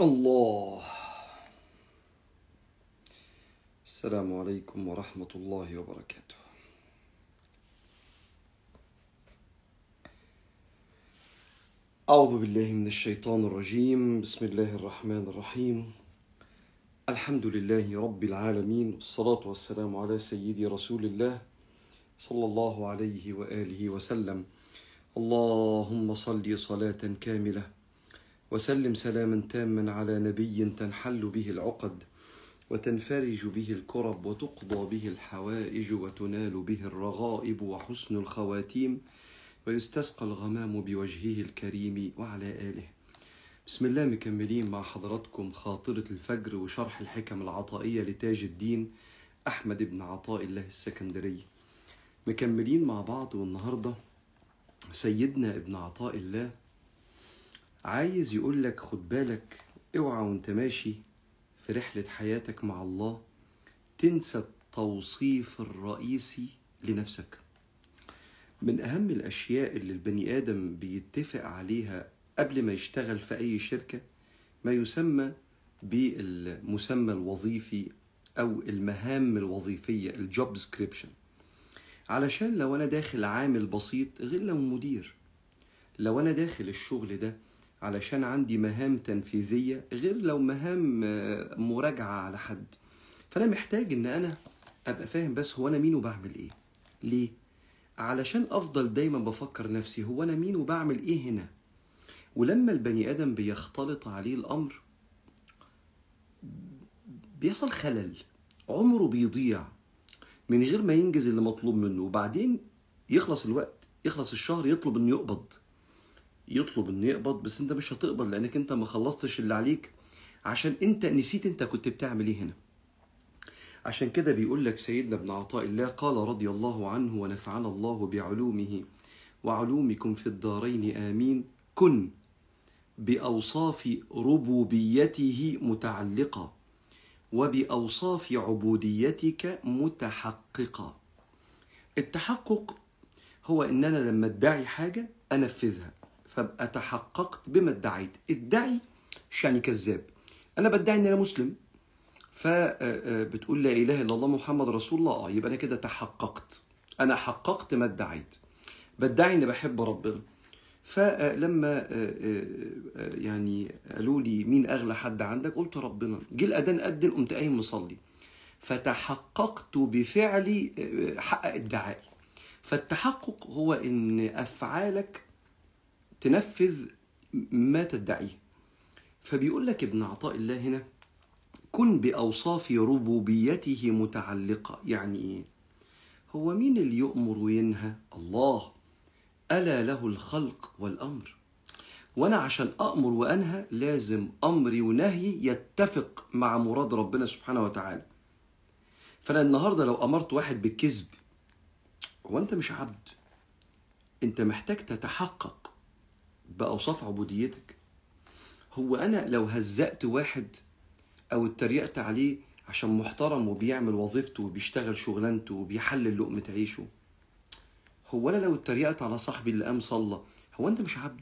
الله. السلام عليكم ورحمة الله وبركاته. أعوذ بالله من الشيطان الرجيم. بسم الله الرحمن الرحيم. الحمد لله رب العالمين والصلاة والسلام على سيدي رسول الله صلى الله عليه وآله وسلم. اللهم صل صلاة كاملة وسلم سلاما تاما على نبي تنحل به العقد وتنفرج به الكرب وتقضى به الحوائج وتنال به الرغائب وحسن الخواتيم ويستسقى الغمام بوجهه الكريم وعلى آله. بسم الله مكملين مع حضراتكم خاطرة الفجر وشرح الحكم العطائية لتاج الدين أحمد بن عطاء الله السكندري. مكملين مع بعض والنهاردة سيدنا ابن عطاء الله عايز يقول لك خد بالك اوعى وانت ماشي في رحلة حياتك مع الله تنسى التوصيف الرئيسي لنفسك. من أهم الأشياء اللي البني آدم بيتفق عليها قبل ما يشتغل في أي شركة ما يسمى بالمسمى الوظيفي أو المهام الوظيفية الجوب ديسكريبشن علشان لو أنا داخل عامل بسيط غير لو مدير لو أنا داخل الشغل ده علشان عندي مهام تنفيذية غير لو مهام آه، مراجعة على حد. فأنا محتاج إن أنا أبقى فاهم بس هو أنا مين وبعمل إيه؟ ليه؟ علشان أفضل دايما بفكر نفسي هو أنا مين وبعمل إيه هنا؟ ولما البني آدم بيختلط عليه الأمر بيحصل خلل. عمره بيضيع من غير ما ينجز اللي مطلوب منه وبعدين يخلص الوقت يخلص الشهر يطلب إنه يقبض. يطلب إنه يقبض بس أنت مش هتقبض لأنك أنت ما خلصتش اللي عليك. عشان أنت نسيت أنت كنت بتعمل إيه هنا. عشان كده بيقول لك سيدنا ابن عطاء الله قال رضي الله عنه ونفعنا الله بعلومه وعلومكم في الدارين آمين. كن بأوصاف ربوبيته متعلقة وبأوصاف عبوديتك متحققة. التحقق هو ان أنا لما ادعي حاجة أنفذها. فابقى تحققت بما ادعيت. ادعي مش يعني كذاب. أنا بدعي إن أنا مسلم. فبتقول لا إله إلا الله محمد رسول الله. آه يبقى أنا كده تحققت. أنا حققت ما ادعيت. بدعي إني بحب ربنا. فلما يعني قالوا لي مين أغلى حد عندك؟ قلت ربنا. جه الأذان اذن قمت قايم مصلي. فتحققت بفعلي حقق ادعائي فالتحقق هو إن أفعالك تنفذ ما تدعيه فبيقول لك ابن عطاء الله هنا كن بأوصاف ربوبيته متعلقة. يعني إيه؟ هو مين اللي يؤمر وينهى؟ الله. ألا له الخلق والأمر. وأنا عشان أمر وأنهى لازم أمري ونهيي يتفق مع مراد ربنا سبحانه وتعالى. فأنا النهارده لو أمرت واحد بالكذب هو أنت مش عبد. أنت محتاج تتحقق. باوصاف عبوديتك هو أنا لو هزأت واحد أو اتريقت عليه عشان محترم وبيعمل وظيفته وبيشتغل شغلانته وبيحلل لقمة عيشه هو أنا لو اتريقت على صاحبي اللي قام صلى هو أنت مش عبد؟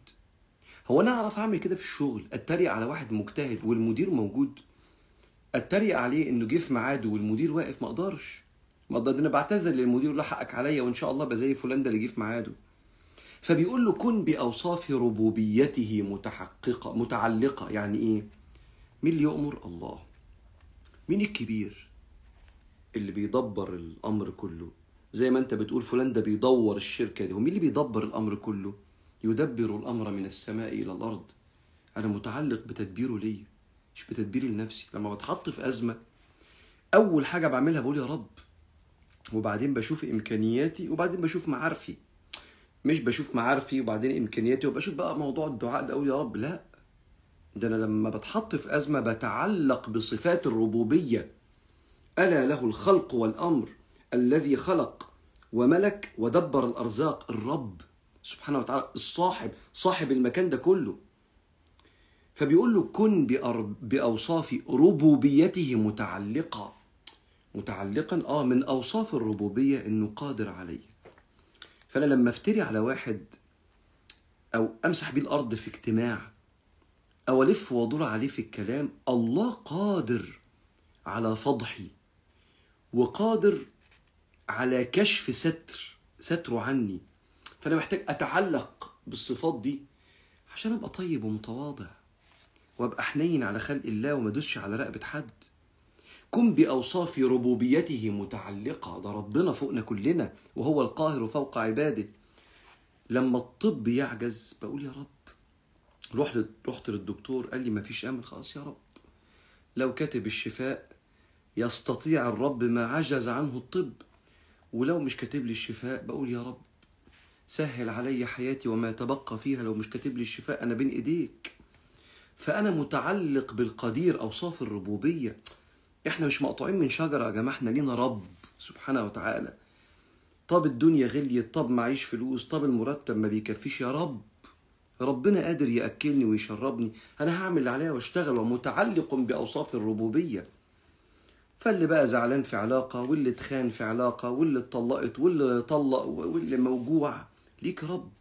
هو أنا أعرف أعمل كده في الشغل أتريق على واحد مجتهد والمدير موجود أتريق عليه إنه جه في ميعاده والمدير واقف؟ ما أقدرش. ما أقدر ده أنا بعتذر للمدير له حقك عليا وإن شاء الله أبقى زي فلان ده اللي جه في ميعاده. فبيقول له كن بأوصاف ربوبيته متحققة متعلقة. يعني إيه؟ مين اللي يؤمر الله. مين الكبير اللي بيدبر الأمر كله؟ زي ما أنت بتقول فلان ده بيدور الشركة دي. هو مين اللي بيدبر الأمر كله؟ يدبر الأمر من السماء إلى الأرض. أنا متعلق بتدبيره ليه مش بتدبيري لنفسي. لما بتحط في أزمة أول حاجة بعملها بقول يا رب وبعدين بشوف إمكانياتي وبعدين بشوف معارفي. مش بشوف معارفي وبعدين إمكانياتي وبشوف بقى موضوع الدعاء ده أقول يا رب لا. ده أنا لما بتحط في أزمة بتعلق بصفات الربوبية ألا له الخلق والأمر الذي خلق وملك ودبر الأرزاق الرب سبحانه وتعالى الصاحب صاحب المكان ده كله. فبيقول له كن بأوصاف ربوبيته متعلقة. متعلقا آه من أوصاف الربوبية إنه قادر عليه فأنا لما أفتري على واحد أو أمسح بيه الأرض في اجتماع أو ألف وأدور عليه في الكلام الله قادر على فضحي وقادر على كشف ستر ستره عني. فأنا محتاج أتعلق بالصفات دي عشان أبقى طيب ومتواضع وأبقى حنين على خلق الله وما أدوسش على رقبة حد. كن بأوصاف ربوبيته متعلقة. ده ربنا فوقنا كلنا وهو القاهر فوق عباده. لما الطب يعجز بقول يا رب. رحت رحت للدكتور قال لي مفيش أمل. خلاص يا رب. لو كاتب الشفاء يستطيع الرب ما عجز عنه الطب. ولو مش كاتب لي الشفاء بقول يا رب. سهل علي حياتي وما يتبقى فيها. لو مش كاتب لي الشفاء أنا بين إيديك. فأنا متعلق بالقدير أوصاف الربوبية. إحنا مش مقطوعين من شجرة يا جماعة إحنا لينا رب سبحانه وتعالى. طب الدنيا غليت طب معيش فلوس طب المرتب ما بيكفيش يا رب. ربنا قادر يأكلني ويشربني. أنا هعمل اللي عليا وأشتغل ومتعلق بأوصاف الربوبية. فاللي بقى زعلان في علاقة واللي اتخان في علاقة واللي اتطلقت واللي طلق واللي موجوع ليك رب.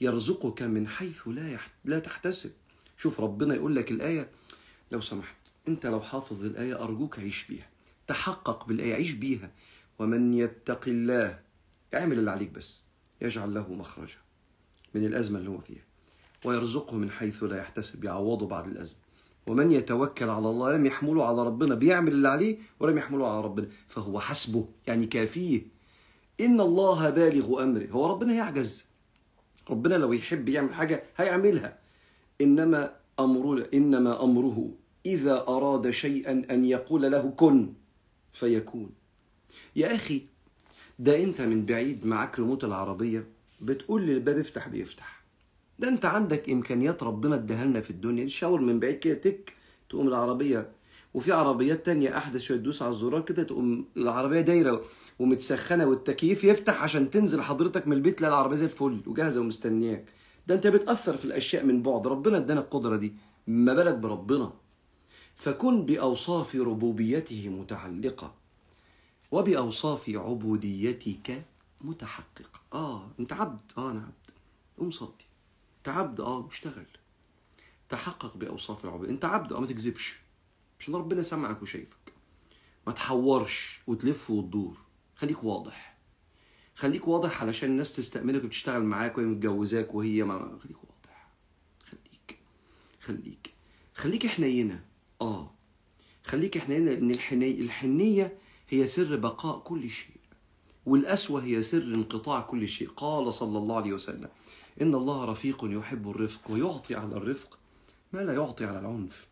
يرزقك من حيث لا يحت... لا تحتسب. شوف ربنا يقول لك الآية لو سمحت. انت لو حافظ الآية أرجوك عيش بيها تحقق بالآية عيش بيها. ومن يتق الله اعمل اللي عليك بس يجعل له مخرجا من الأزمة اللي هو فيها. ويرزقه من حيث لا يحتسب يعوضه بعد الأزمة. ومن يتوكل على الله لم يحمله على ربنا بيعمل اللي عليه ولم يحمله على ربنا. فهو حسبه يعني كافيه. إن الله بالغ أمره. هو ربنا يعجز. ربنا لو يحب يعمل حاجة هيعملها. إنما أمره إنما أمره إذا أراد شيئا أن يقول له كن فيكون. يا أخي ده أنت من بعيد معاك ريموت العربية بتقول للباب افتح بيفتح. ده أنت عندك إمكانيات ربنا اداها لنا في الدنيا. تشاور من بعيد كده تك تقوم العربية. وفي عربيات تانية أحدث شوية تدوس على الزرار كده تقوم العربية دايرة ومتسخنة والتكييف يفتح عشان تنزل حضرتك من البيت تلاقي العربية زي الفل وجاهزة ومستنياك. ده أنت بتأثر في الأشياء من بعد. ربنا ادانا القدرة دي. ما بالك بربنا؟ فكن بأوصاف ربوبيته متعلقة وبأوصاف عبوديتك متحققة. آه أنت عبد. آه أنا عبد. قوم صلي. أنت عبد. آه اشتغل تحقق بأوصاف العبودية. أنت عبد. آه ما تكذبش. عشان ربنا سمعك وشايفك. ما تحورش وتلف وتدور. خليك واضح. خليك واضح علشان الناس تستأمنك وبتشتغل معاك وهي متجوزاك وهي ما خليك واضح. خليك. خليك. خليك حنينة آه. خليك حنينة لأن الحني... الحنية هي سر بقاء كل شيء والأسوة هي سر انقطاع كل شيء. قال صلى الله عليه وسلم إن الله رفيق يحب الرفق ويعطي على الرفق ما لا يعطي على العنف.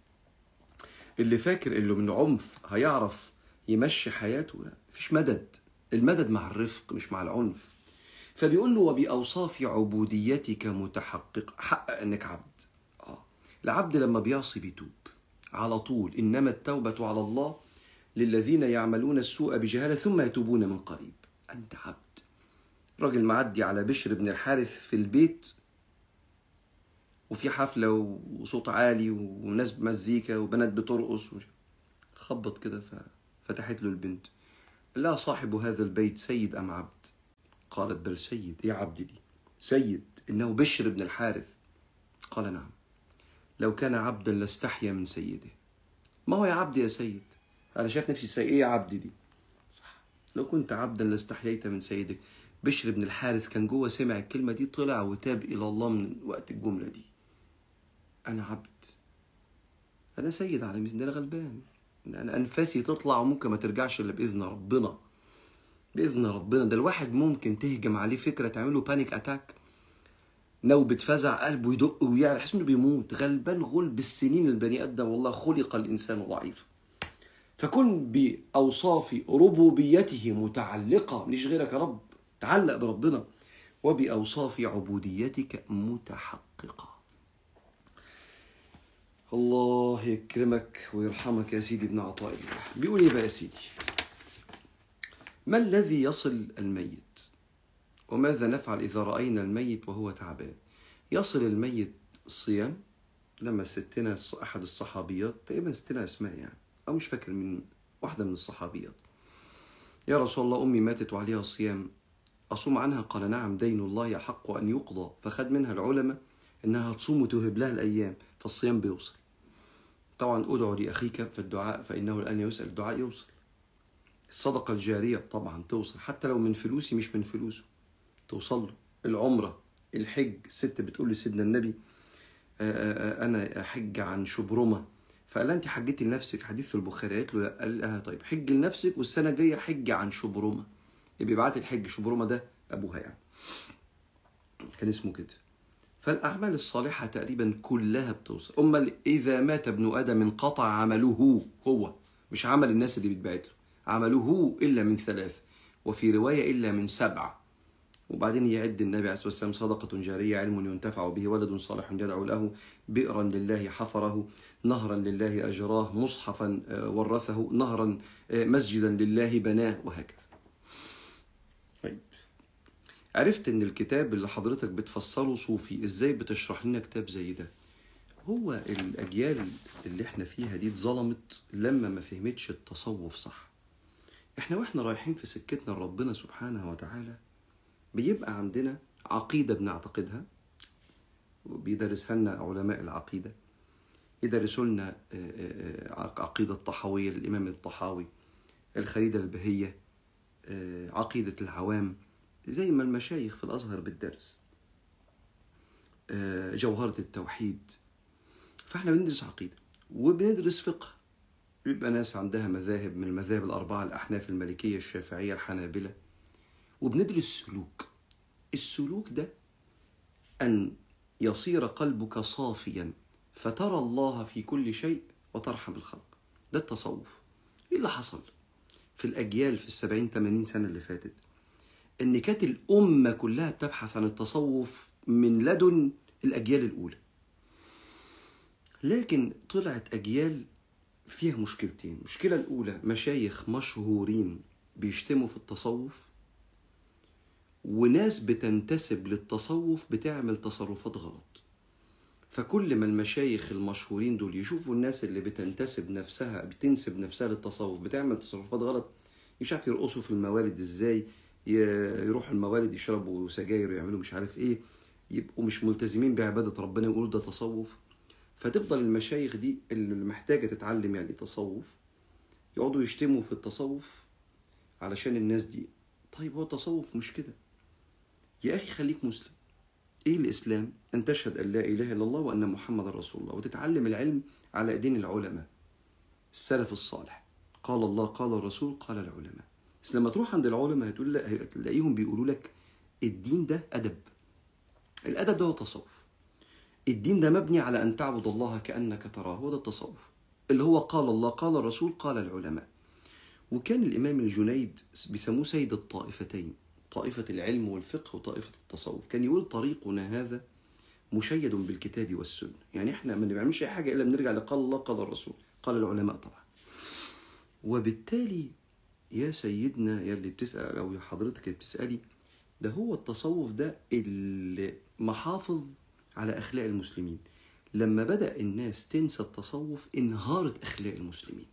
اللي فاكر إنه من عنف هيعرف يمشي حياته؟ لا مفيش مدد. المدد مع الرفق مش مع العنف. فبيقول له وبأوصاف عبوديتك متحقق حقق إنك عبد. آه. العبد لما بيعصي بيتوب. على طول. إنما التوبة على الله للذين يعملون السوء بجهالة ثم يتوبون من قريب. أنت عبد. راجل معدي على بشر بن الحارث في البيت وفي حفلة وصوت عالي وناس بمزيكا وبنات بترقص. خبط كده ففتحت له البنت. لها صاحب هذا البيت سيد أم عبد؟ قالت بل سيد. إيه عبد دي؟ سيد. إنه بشر بن الحارث. قال نعم. لو كان عبدا لاستحيا من سيده. ما هو يا عبد يا سيد؟ أنا شايف نفسي سيد. إيه يا عبد دي؟ صح. لو كنت عبدا لاستحييت من سيدك بشر بن الحارث كان جوه سمع الكلمة دي طلع وتاب إلى الله من وقت الجملة دي. أنا عبد. أنا سيد على ميزان. أنا غلبان. أنا أنفاسي تطلع وممكن ما ترجعش إلا بإذن ربنا. بإذن ربنا. ده الواحد ممكن تهجم عليه فكرة تعمله بانيك أتاك نوبة فزع قلبه يدق ويعرف يحس إنه بيموت. غلبان غل بالسنين البني آدم والله خلق الإنسان ضعيفا فكن بأوصاف ربوبيته متعلقة. مش غيرك يا رب تعلق بربنا. وبأوصاف عبوديتك متحققة. الله يكرمك ويرحمك يا سيدي ابن عطاء الله. بيقول إيه بقى يا سيدي؟ ما الذي يصل الميت؟ وماذا نفعل إذا رأينا الميت وهو تعبان؟ يصل الميت الصيام لما ستنا أحد الصحابيات تقريبا ستنا أسماء يعني أو مش فاكر من واحدة من الصحابيات. يا رسول الله أمي ماتت وعليها صيام. أصوم عنها؟ قال نعم دين الله يحق أن يقضى. فخد منها العلماء إنها تصوم وتوهب لها الأيام فالصيام بيوصل. طبعا ادعوا لأخيك في الدعاء فإنه الآن يسأل الدعاء يوصل. الصدقة الجارية طبعا توصل حتى لو من فلوسي مش من فلوسه. توصل له. العمرة الحج. الست بتقول لسيدنا النبي آه، آه، آه، أنا أحج عن شبرمة. فقال لها أنت حجتي لنفسك. حديث في البخاري. قالت له لا. قال لها طيب حج لنفسك والسنة الجاية حج عن شبرمة. يبقى يبعت الحج شبرمة ده أبوها يعني. كان اسمه كده. فالأعمال الصالحة تقريبا كلها بتوصل. أما إذا مات ابن آدم انقطع عمله هو. مش عمل الناس اللي بيتبعت له. عمله إلا من ثلاث وفي رواية إلا من سبع. وبعدين يعد النبي عليه الصلاة والسلام صدقة جارية علم ينتفع به ولد صالح يدعو له بئرا لله حفره نهرا لله أجراه مصحفا آه، ورثه نهرا آه، مسجدا لله بناه وهكذا. طيب. عرفت إن الكتاب اللي حضرتك بتفسره صوفي إزاي بتشرح لنا كتاب زي ده؟ هو الأجيال اللي إحنا فيها دي اتظلمت لما ما فهمتش التصوف صح. إحنا وإحنا رايحين في سكتنا لربنا سبحانه وتعالى بيبقى عندنا عقيدة بنعتقدها وبيدرسها لنا علماء العقيدة. يدرسوا لنا آه، آه، آه، عقيدة الطحاوية للإمام الطحاوي الخريدة البهية عقيدة العوام زي ما المشايخ في الأزهر بتدرس. جوهرة التوحيد. فإحنا بندرس عقيدة وبندرس فقه. بيبقى ناس عندها مذاهب من المذاهب الأربعة الأحناف المالكية الشافعية الحنابلة. وبندرس سلوك. السلوك ده أن يصير قلبك صافيا فترى الله في كل شيء وترحم الخلق. ده التصوف. إيه اللي حصل؟ في الأجيال في السبعين ثمانين سنة اللي فاتت إن كانت الأمة كلها بتبحث عن التصوف من لدن الأجيال الأولى. لكن طلعت أجيال فيها مشكلتين. المشكلة الأولى مشايخ مشهورين بيشتموا في التصوف وناس بتنتسب للتصوف بتعمل تصرفات غلط. فكل ما المشايخ المشهورين دول يشوفوا الناس اللي بتنتسب نفسها بتنسب نفسها للتصوف بتعمل تصرفات غلط مش عارف يرقصوا في الموالد إزاي يروحوا الموالد يشربوا سجاير ويعملوا مش عارف إيه يبقوا مش ملتزمين بعبادة ربنا يقولوا ده تصوف. فتفضل المشايخ دي اللي محتاجة تتعلم يعني تصوف يقعدوا يشتموا في التصوف علشان الناس دي. طيب هو التصوف مش كده. يا أخي خليك مسلم. إيه الإسلام؟ أن تشهد أن لا إله إلا الله وأن محمد رسول الله وتتعلم العلم على ايدين العلماء. السلف الصالح. قال الله قال الرسول قال العلماء. بس لما تروح عند العلماء هتقول لا هتلاقيهم بيقولوا لك الدين ده أدب. الأدب ده هو تصوف الدين ده مبني على أن تعبد الله كأنك تراه هو ده التصوف. اللي هو قال الله قال الرسول قال العلماء. وكان الإمام الجنيد بيسموه سيد الطائفتين. طائفة العلم والفقه وطائفة التصوف. كان يقول طريقنا هذا مشيد بالكتاب والسنة. يعني إحنا ما بنعملش أي حاجة إلا بنرجع لقال الله قال الرسول قال العلماء طبعا. وبالتالي يا سيدنا يا اللي بتسأل أو يا حضرتك اللي بتسألي ده هو التصوف ده اللي محافظ على أخلاق المسلمين. لما بدأ الناس تنسى التصوف انهارت أخلاق المسلمين.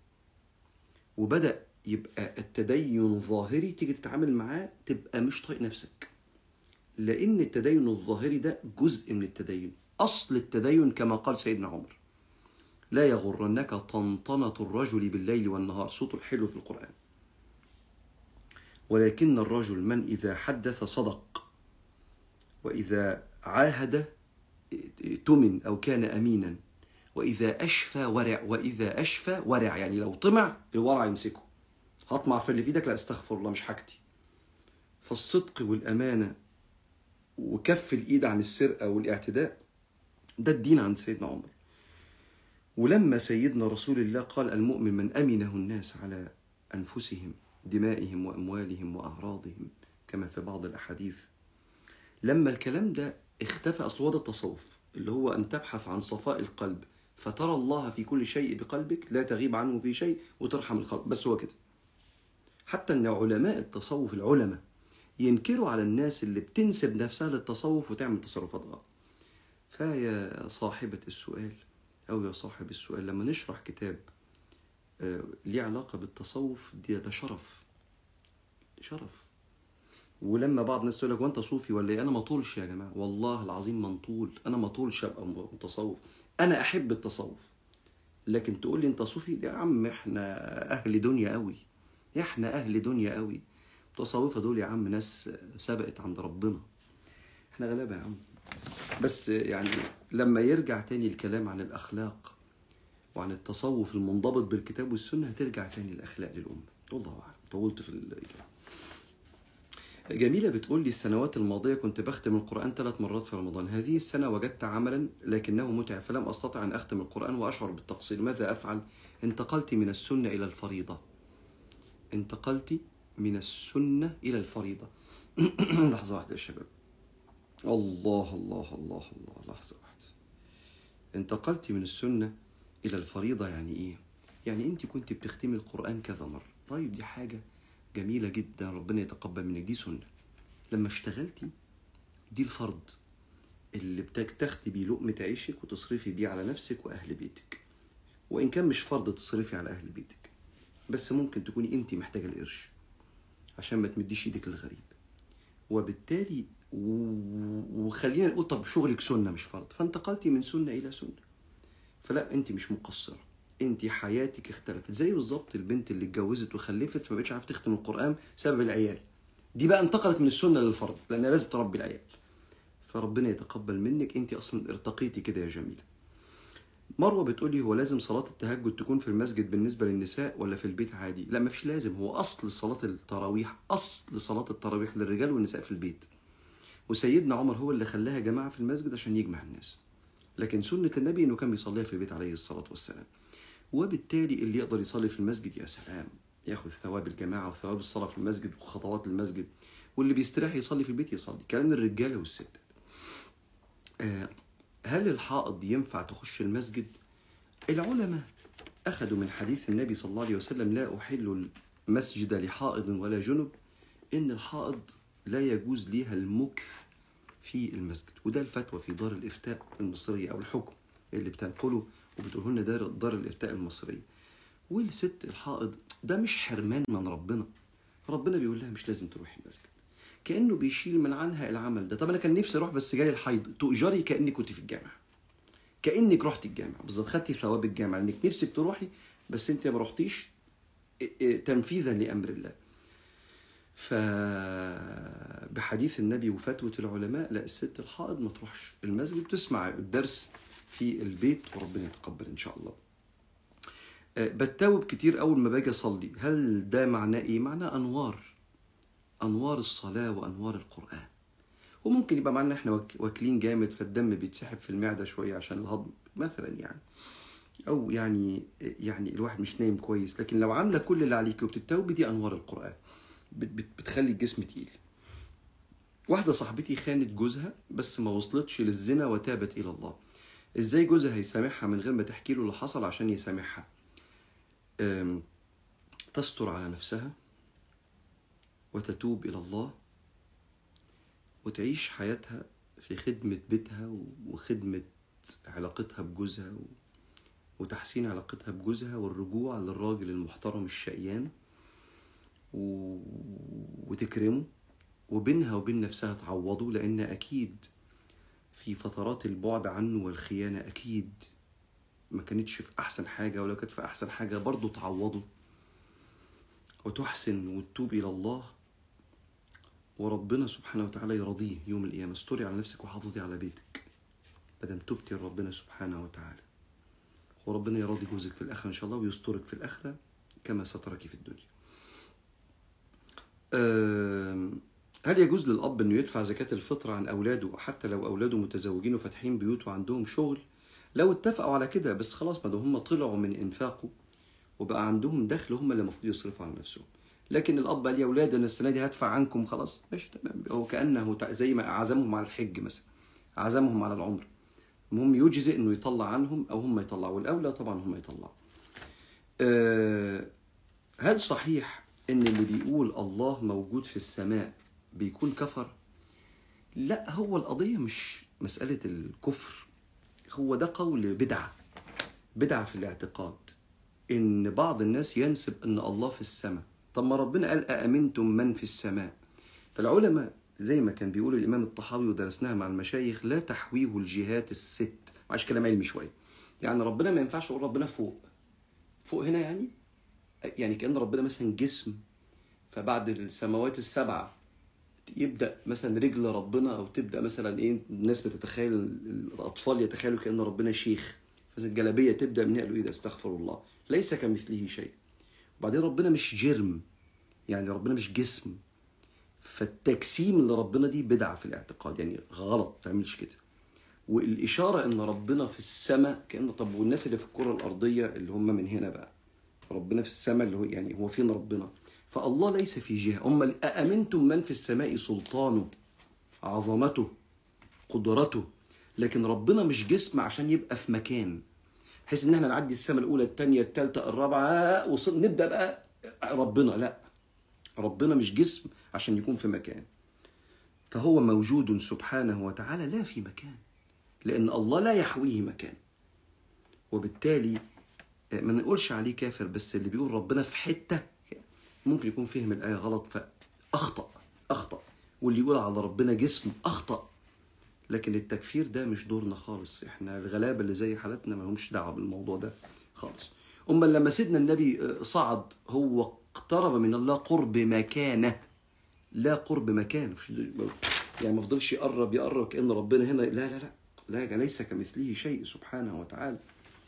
وبدأ يبقى التدين ظاهري تيجي تتعامل معاه تبقى مش طايق نفسك. لأن التدين الظاهري ده جزء من التدين. أصل التدين كما قال سيدنا عمر لا يغرنك طنطنة الرجل بالليل والنهار. صوته الحلو في القرآن. ولكن الرجل من إذا حدث صدق وإذا عاهد تمن أو كان أمينا وإذا أشفى ورع وإذا أشفى ورع. يعني لو طمع الورع يمسكه. هطمع في اللي في إيدك؟ لا استغفر الله مش حاجتي. فالصدق والأمانة وكف الإيد عن السرقة والاعتداء ده الدين عند سيدنا عمر. ولما سيدنا رسول الله قال المؤمن من أمنه الناس على أنفسهم دمائهم وأموالهم وأعراضهم كما في بعض الأحاديث لما الكلام ده اختفى اصل هو ده التصوف اللي هو أن تبحث عن صفاء القلب فترى الله في كل شيء بقلبك لا تغيب عنه في شيء وترحم الخلق. بس هو كده. حتى إن علماء التصوف العلماء ينكروا على الناس اللي بتنسب نفسها للتصوف وتعمل تصرفات غلط. فيا صاحبة السؤال أو يا صاحب السؤال لما نشرح كتاب آه، ليه علاقة بالتصوف دي ده شرف. شرف. ولما بعض الناس تقول لك وأنت صوفي ولا إيه؟ أنا ما طولش يا جماعة. والله العظيم ما نطول. أنا ما طولش أبقى متصوف. أنا أحب التصوف. لكن تقول لي أنت صوفي يا عم إحنا أهل دنيا قوي إحنا أهل دنيا قوي التصوفه دول يا عم ناس سبقت عند ربنا. إحنا غلابة يا عم. بس يعني لما يرجع تاني الكلام عن الأخلاق وعن التصوف المنضبط بالكتاب والسنة هترجع تاني الأخلاق للأمة. والله أعلم. طولت في الإجابة. جميلة بتقول لي السنوات الماضية كنت بختم القرآن ثلاث مرات في رمضان. هذه السنة وجدت عملا لكنه متعب فلم أستطع أن أختم القرآن وأشعر بالتقصير. ماذا أفعل؟ انتقلت من السنة إلى الفريضة. انتقلت من السنة إلى الفريضة. لحظة واحدة يا شباب. الله الله الله الله. لحظة واحدة. انتقلت من السنة إلى الفريضة يعني إيه؟ يعني أنت كنت بتختمي القرآن كذا مرة. طيب دي حاجة جميلة جدا ربنا يتقبل منك. دي سنة. لما اشتغلتي دي الفرض اللي بتاخدي بيه لقمة عيشك وتصرفي بيه على نفسك وأهل بيتك. وإن كان مش فرض تصرفي على أهل بيتك. بس ممكن تكوني أنت محتاجة القرش عشان ما تمديش إيدك للغريب. وبالتالي وخلينا نقول طب شغلك سنة مش فرض فانتقلتي من سنة إلى سنة. فلا أنت مش مقصرة. انت حياتك اختلفت. زي بالظبط البنت اللي اتجوزت وخلفت فما بقتش عارفة تختم القرآن بسبب العيال. دي بقى انتقلت من السنة للفرض لأنها لازم تربي العيال. فربنا يتقبل منك انت أصلا ارتقيتي كده يا جميلة. مروة بتقولي هو لازم صلاة التهجد تكون في المسجد بالنسبة للنساء ولا في البيت عادي؟ لا مفيش لازم. هو أصل صلاة التراويح أصل صلاة التراويح للرجال والنساء في البيت. وسيدنا عمر هو اللي خلاها جماعة في المسجد عشان يجمع الناس. لكن سنة النبي إنه كان بيصليها في البيت عليه الصلاة والسلام. وبالتالي اللي يقدر يصلي في المسجد يا سلام ياخذ ثواب الجماعة وثواب الصلاة في المسجد وخطوات المسجد واللي بيستريح يصلي في البيت يصلي كلام الرجالة والستات آه هل الحائض ينفع تخش المسجد؟ العلماء أخذوا من حديث النبي صلى الله عليه وسلم لا أحل المسجد لحائض ولا جنب إن الحائض لا يجوز ليها المكث في المسجد. وده الفتوى في دار الإفتاء المصرية أو الحكم اللي بتنقله وبتقول لنا دار دار الإفتاء المصرية. والست الحائض ده مش حرمان من ربنا. ربنا بيقول لها مش لازم تروحي المسجد. كأنه بيشيل من عنها العمل ده. طب أنا كان نفسي أروح بس جالي الحيض. تؤجري كانك كنت في الجامعة. كأنك رحتي الجامعة. بالظبط خدتي ثواب الجامعة. انك نفسك تروحي بس أنت ما رحتيش تنفيذا لأمر الله. ف بحديث النبي وفتوى العلماء لا الست الحائض ما تروحش المسجد تسمع الدرس في البيت وربنا يتقبل إن شاء الله. بتاوب كتير أول ما باجي أصلي. هل ده معناه إيه؟ معناه أنوار. أنوار الصلاة وأنوار القرآن. وممكن يبقى معنا إحنا واكلين جامد فالدم بيتسحب في المعدة شوية عشان الهضم مثلا يعني. أو يعني يعني الواحد مش نايم كويس. لكن لو عاملة كل اللي عليك وبتتوبي دي أنوار القرآن. بتخلي الجسم تقيل. واحدة صاحبتي خانت جوزها بس ما وصلتش للزنا وتابت إلى الله. إزاي جوزها هيسامحها من غير ما تحكي له اللي حصل عشان يسامحها؟ تستر على نفسها. وتتوب إلى الله وتعيش حياتها في خدمة بيتها وخدمة علاقتها بجوزها وتحسين علاقتها بجوزها والرجوع للراجل المحترم الشقيان و... وتكرمه وبينها وبين نفسها تعوضه لأن أكيد في فترات البعد عنه والخيانة أكيد ما كانتش في أحسن حاجة ولو كانت في أحسن حاجة برضه تعوضه وتحسن وتتوب إلى الله وربنا سبحانه وتعالى يرضيه يوم القيامة. استري على نفسك وحافظي على بيتك. مادام تبتي لربنا سبحانه وتعالى. وربنا يراضي جوزك في الآخرة إن شاء الله ويسترك في الآخرة كما سترك في الدنيا. هل يجوز للأب أنه يدفع زكاة الفطر عن أولاده حتى لو أولاده متزوجين وفاتحين بيوت وعندهم شغل؟ لو اتفقوا على كده بس خلاص ما هم طلعوا من إنفاقه وبقى عندهم دخل هم اللي المفروض يصرفوا على نفسهم. لكن الأب قال يا أولاد أنا السنة دي هدفع عنكم خلاص. ماشي تمام. هو كأنه زي ما عزمهم على الحج مثلا عزمهم على العمره المهم يجزئ إنه يطلع عنهم أو هم يطلعوا والاولى طبعا هم يطلعوا. أه هل صحيح إن اللي بيقول الله موجود في السماء بيكون كفر؟ لا هو القضية مش مسألة الكفر. هو ده قول بدعة. بدعة في الاعتقاد إن بعض الناس ينسب إن الله في السماء. طب ما ربنا قال أأمنتم من في السماء؟ فالعلماء زي ما كان بيقول الإمام الطحاوي ودرسناها مع المشايخ لا تحويه الجهات الست. معلش كلام علمي شوية. يعني ربنا ما ينفعش أقول ربنا فوق. فوق هنا يعني؟ يعني كأن ربنا مثلا جسم فبعد السماوات السبعة يبدأ مثلا رجل ربنا أو تبدأ مثلا إيه الناس بتتخيل الأطفال يتخيلوا كأن ربنا شيخ. فالجلابيه تبدأ من قالوا إيه ده؟ استغفر الله. ليس كمثله شيء. وبعدين ربنا مش جرم. يعني ربنا مش جسم. فالتجسيم لربنا دي بدعة في الاعتقاد. يعني غلط ما تعملش كده. والإشارة إن ربنا في السماء كان طب والناس اللي في الكرة الأرضية اللي هم من هنا بقى. ربنا في السماء اللي هو يعني هو فين ربنا؟ فالله ليس في جهة. هم أأمنتم من في السماء سلطانه عظمته قدرته؟ لكن ربنا مش جسم عشان يبقى في مكان. بحيث إن إحنا نعدي السماء الأولى الثانية الثالثه الرابعة وصل نبدأ بقى ربنا. لا ربنا مش جسم عشان يكون في مكان. فهو موجود سبحانه وتعالى لا في مكان لأن الله لا يحويه مكان. وبالتالي ما نقولش عليه كافر بس اللي بيقول ربنا في حتة ممكن يكون فهم الآية غلط فأخطأ أخطأ. واللي يقول على ربنا جسم أخطأ. لكن التكفير ده مش دورنا خالص. إحنا الغلابة اللي زي حالتنا ما لهمش دعوة بالموضوع ده خالص. أما لما سيدنا النبي صعد هو اقترب من الله قرب مكانه. لا قرب مكان يعني ما فضلش يقرب يقرب كأن ربنا هنا. لا لا لا لا ليس كمثله شيء سبحانه وتعالى.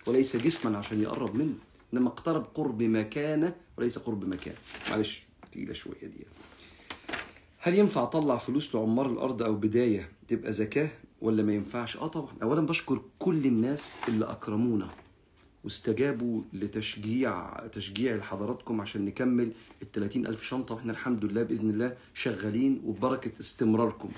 وليس جسما عشان يقرب منه إنما اقترب قرب مكانه وليس قرب مكان. معلش تقيلة شوية دي. هل ينفع أطلع فلوس لعمار الأرض أو بداية تبقى زكاة ولا ما ينفعش؟ آه طبعا. اولا بشكر كل الناس اللي أكرمونا واستجابوا لتشجيع تشجيع لحضراتكم عشان نكمل ال 30 ألف شنطة وإحنا الحمد لله بإذن الله شغالين وببركة استمراركم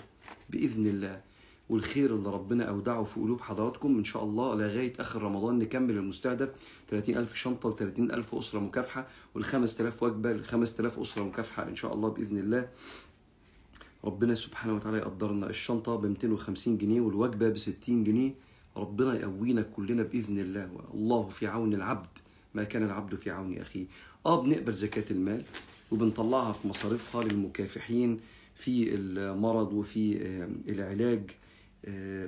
بإذن الله. والخير اللي ربنا أودعه في قلوب حضراتكم. إن شاء الله لغاية آخر رمضان نكمل المستهدف. 30 ألف شنطة ل 30 ألف أسرة مكافحة وال 5000 وجبة ل 5000 أسرة مكافحة إن شاء الله بإذن الله. ربنا سبحانه وتعالى يقدرنا. الشنطة ب 250 جنيه والوجبة ب 60 جنيه. ربنا يقوينا كلنا بإذن الله. الله في عون العبد. ما كان العبد في عون أخيه. آه بنقبل زكاة المال وبنطلعها في مصاريفها للمكافحين في المرض وفي العلاج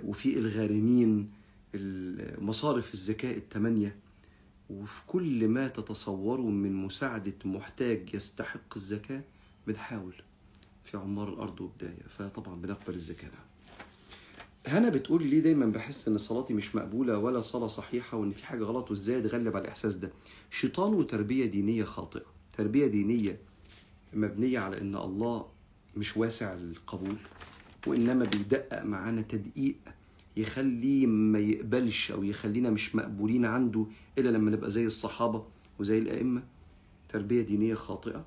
وفي الغارمين. مصارف الزكاة الثمانيه وفي كل ما تتصوروا من مساعدة محتاج يستحق الزكاة بنحاول. في عمار الأرض وبداية فطبعا بنقبل الزكاة. هنا بتقول لي دايما بحس إن صلاتي مش مقبولة ولا صلاة صحيحة وإن في حاجة غلط وإزاي أتغلب على الإحساس ده؟ شيطان وتربية دينية خاطئة. تربية دينية مبنية على إن الله مش واسع القبول وإنما بيدقق معانا تدقيق يخليه ما يقبلش أو يخلينا مش مقبولين عنده إلا لما نبقى زي الصحابة وزي الأئمة. تربية دينية خاطئة.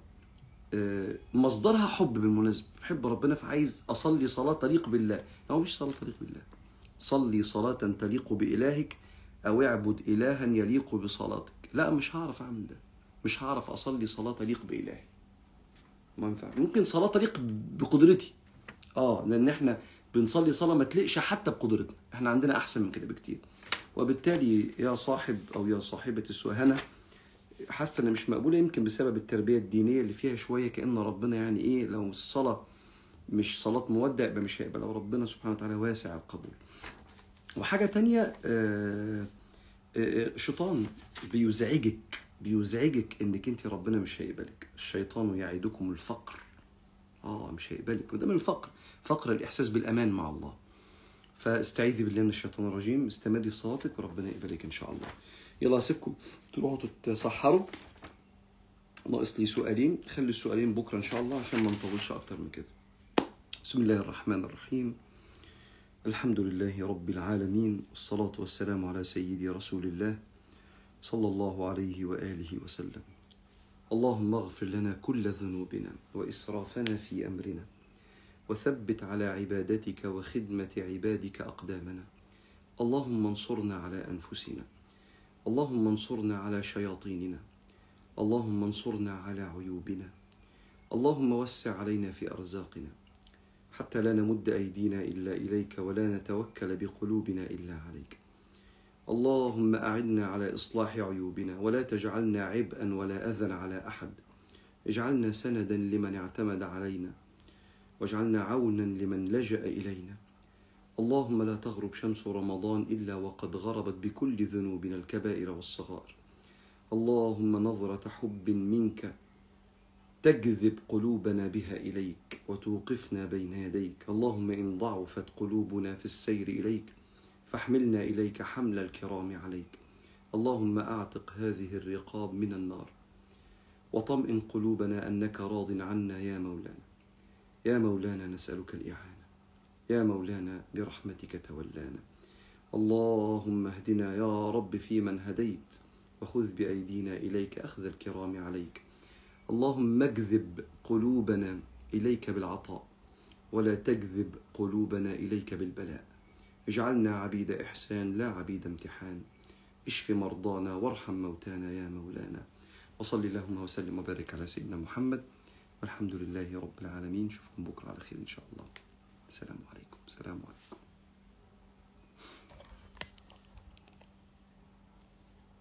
مصدرها حب بالمناسبة. بحب ربنا فعايز أصلي صلاة تليق بالله. هو مش صلاة تليق بالله. صلي صلاة تليق بإلهك أو اعبد إلها يليق بصلاتك. لا مش هعرف أعمل ده. مش هعرف أصلي صلاة تليق بإلهي. ما ينفع. ممكن صلاة تليق بقدرتي. آه لأن إحنا بنصلي صلاة ما تليقش حتى بقدرتنا. إحنا عندنا أحسن من كده بكتير. وبالتالي يا صاحب أو يا صاحبة السهنة حاسة ان مش مقبولة يمكن بسبب التربية الدينية اللي فيها شوية كأن ربنا يعني إيه لو الصلاة مش صلاة مودع يبقى مش هيقبل لو ربنا سبحانه وتعالى واسع القبول. وحاجة تانية آه آه شيطان بيزعجك بيزعجك إنك أنت ربنا مش هيقبلك. الشيطان يعدكم الفقر. آه مش هيقبلك. وده من الفقر فقر الإحساس بالأمان مع الله. فاستعيذي بالله من الشيطان الرجيم. استمري في صلاتك وربنا يقبلك إن شاء الله. يلا اسيبكم تروحوا تتسحروا. ناقص لي سؤالين. خلي السؤالين بكرة إن شاء الله عشان ما نطولش أكتر من كده. بسم الله الرحمن الرحيم. الحمد لله رب العالمين والصلاة والسلام على سيدي رسول الله صلى الله عليه وآله وسلم. اللهم اغفر لنا كل ذنوبنا وإسرافنا في أمرنا وثبت على عبادتك وخدمة عبادك أقدامنا. اللهم انصرنا على أنفسنا اللهم انصرنا على شياطيننا. اللهم انصرنا على عيوبنا. اللهم وسع علينا في أرزاقنا. حتى لا نمد أيدينا إلا إليك ولا نتوكل بقلوبنا إلا عليك. اللهم أعنا على إصلاح عيوبنا ولا تجعلنا عبئا ولا أذى على أحد. اجعلنا سندا لمن اعتمد علينا. واجعلنا عونا لمن لجأ إلينا. اللهم لا تغرب شمس رمضان إلا وقد غربت بكل ذنوبنا الكبائر والصغائر. اللهم نظرة حب منك تجذب قلوبنا بها إليك وتوقفنا بين يديك. اللهم إن ضعفت قلوبنا في السير إليك فاحملنا إليك حمل الكرام عليك. اللهم أعتق هذه الرقاب من النار وطمئن قلوبنا أنك راض عنا يا مولانا. يا مولانا نسألك الإعانة. يا مولانا برحمتك تولانا. اللهم اهدنا يا رب فيمن هديت وخذ بأيدينا إليك أخذ الكرام عليك. اللهم اجذب قلوبنا إليك بالعطاء ولا تجذب قلوبنا إليك بالبلاء. اجعلنا عبيد إحسان لا عبيد امتحان. اشف مرضانا وارحم موتانا يا مولانا. وصل اللهم وسلم وبارك على سيدنا محمد. والحمد لله رب العالمين. نشوفكم بكرة على خير إن شاء الله. السلام عليكم السلام عليكم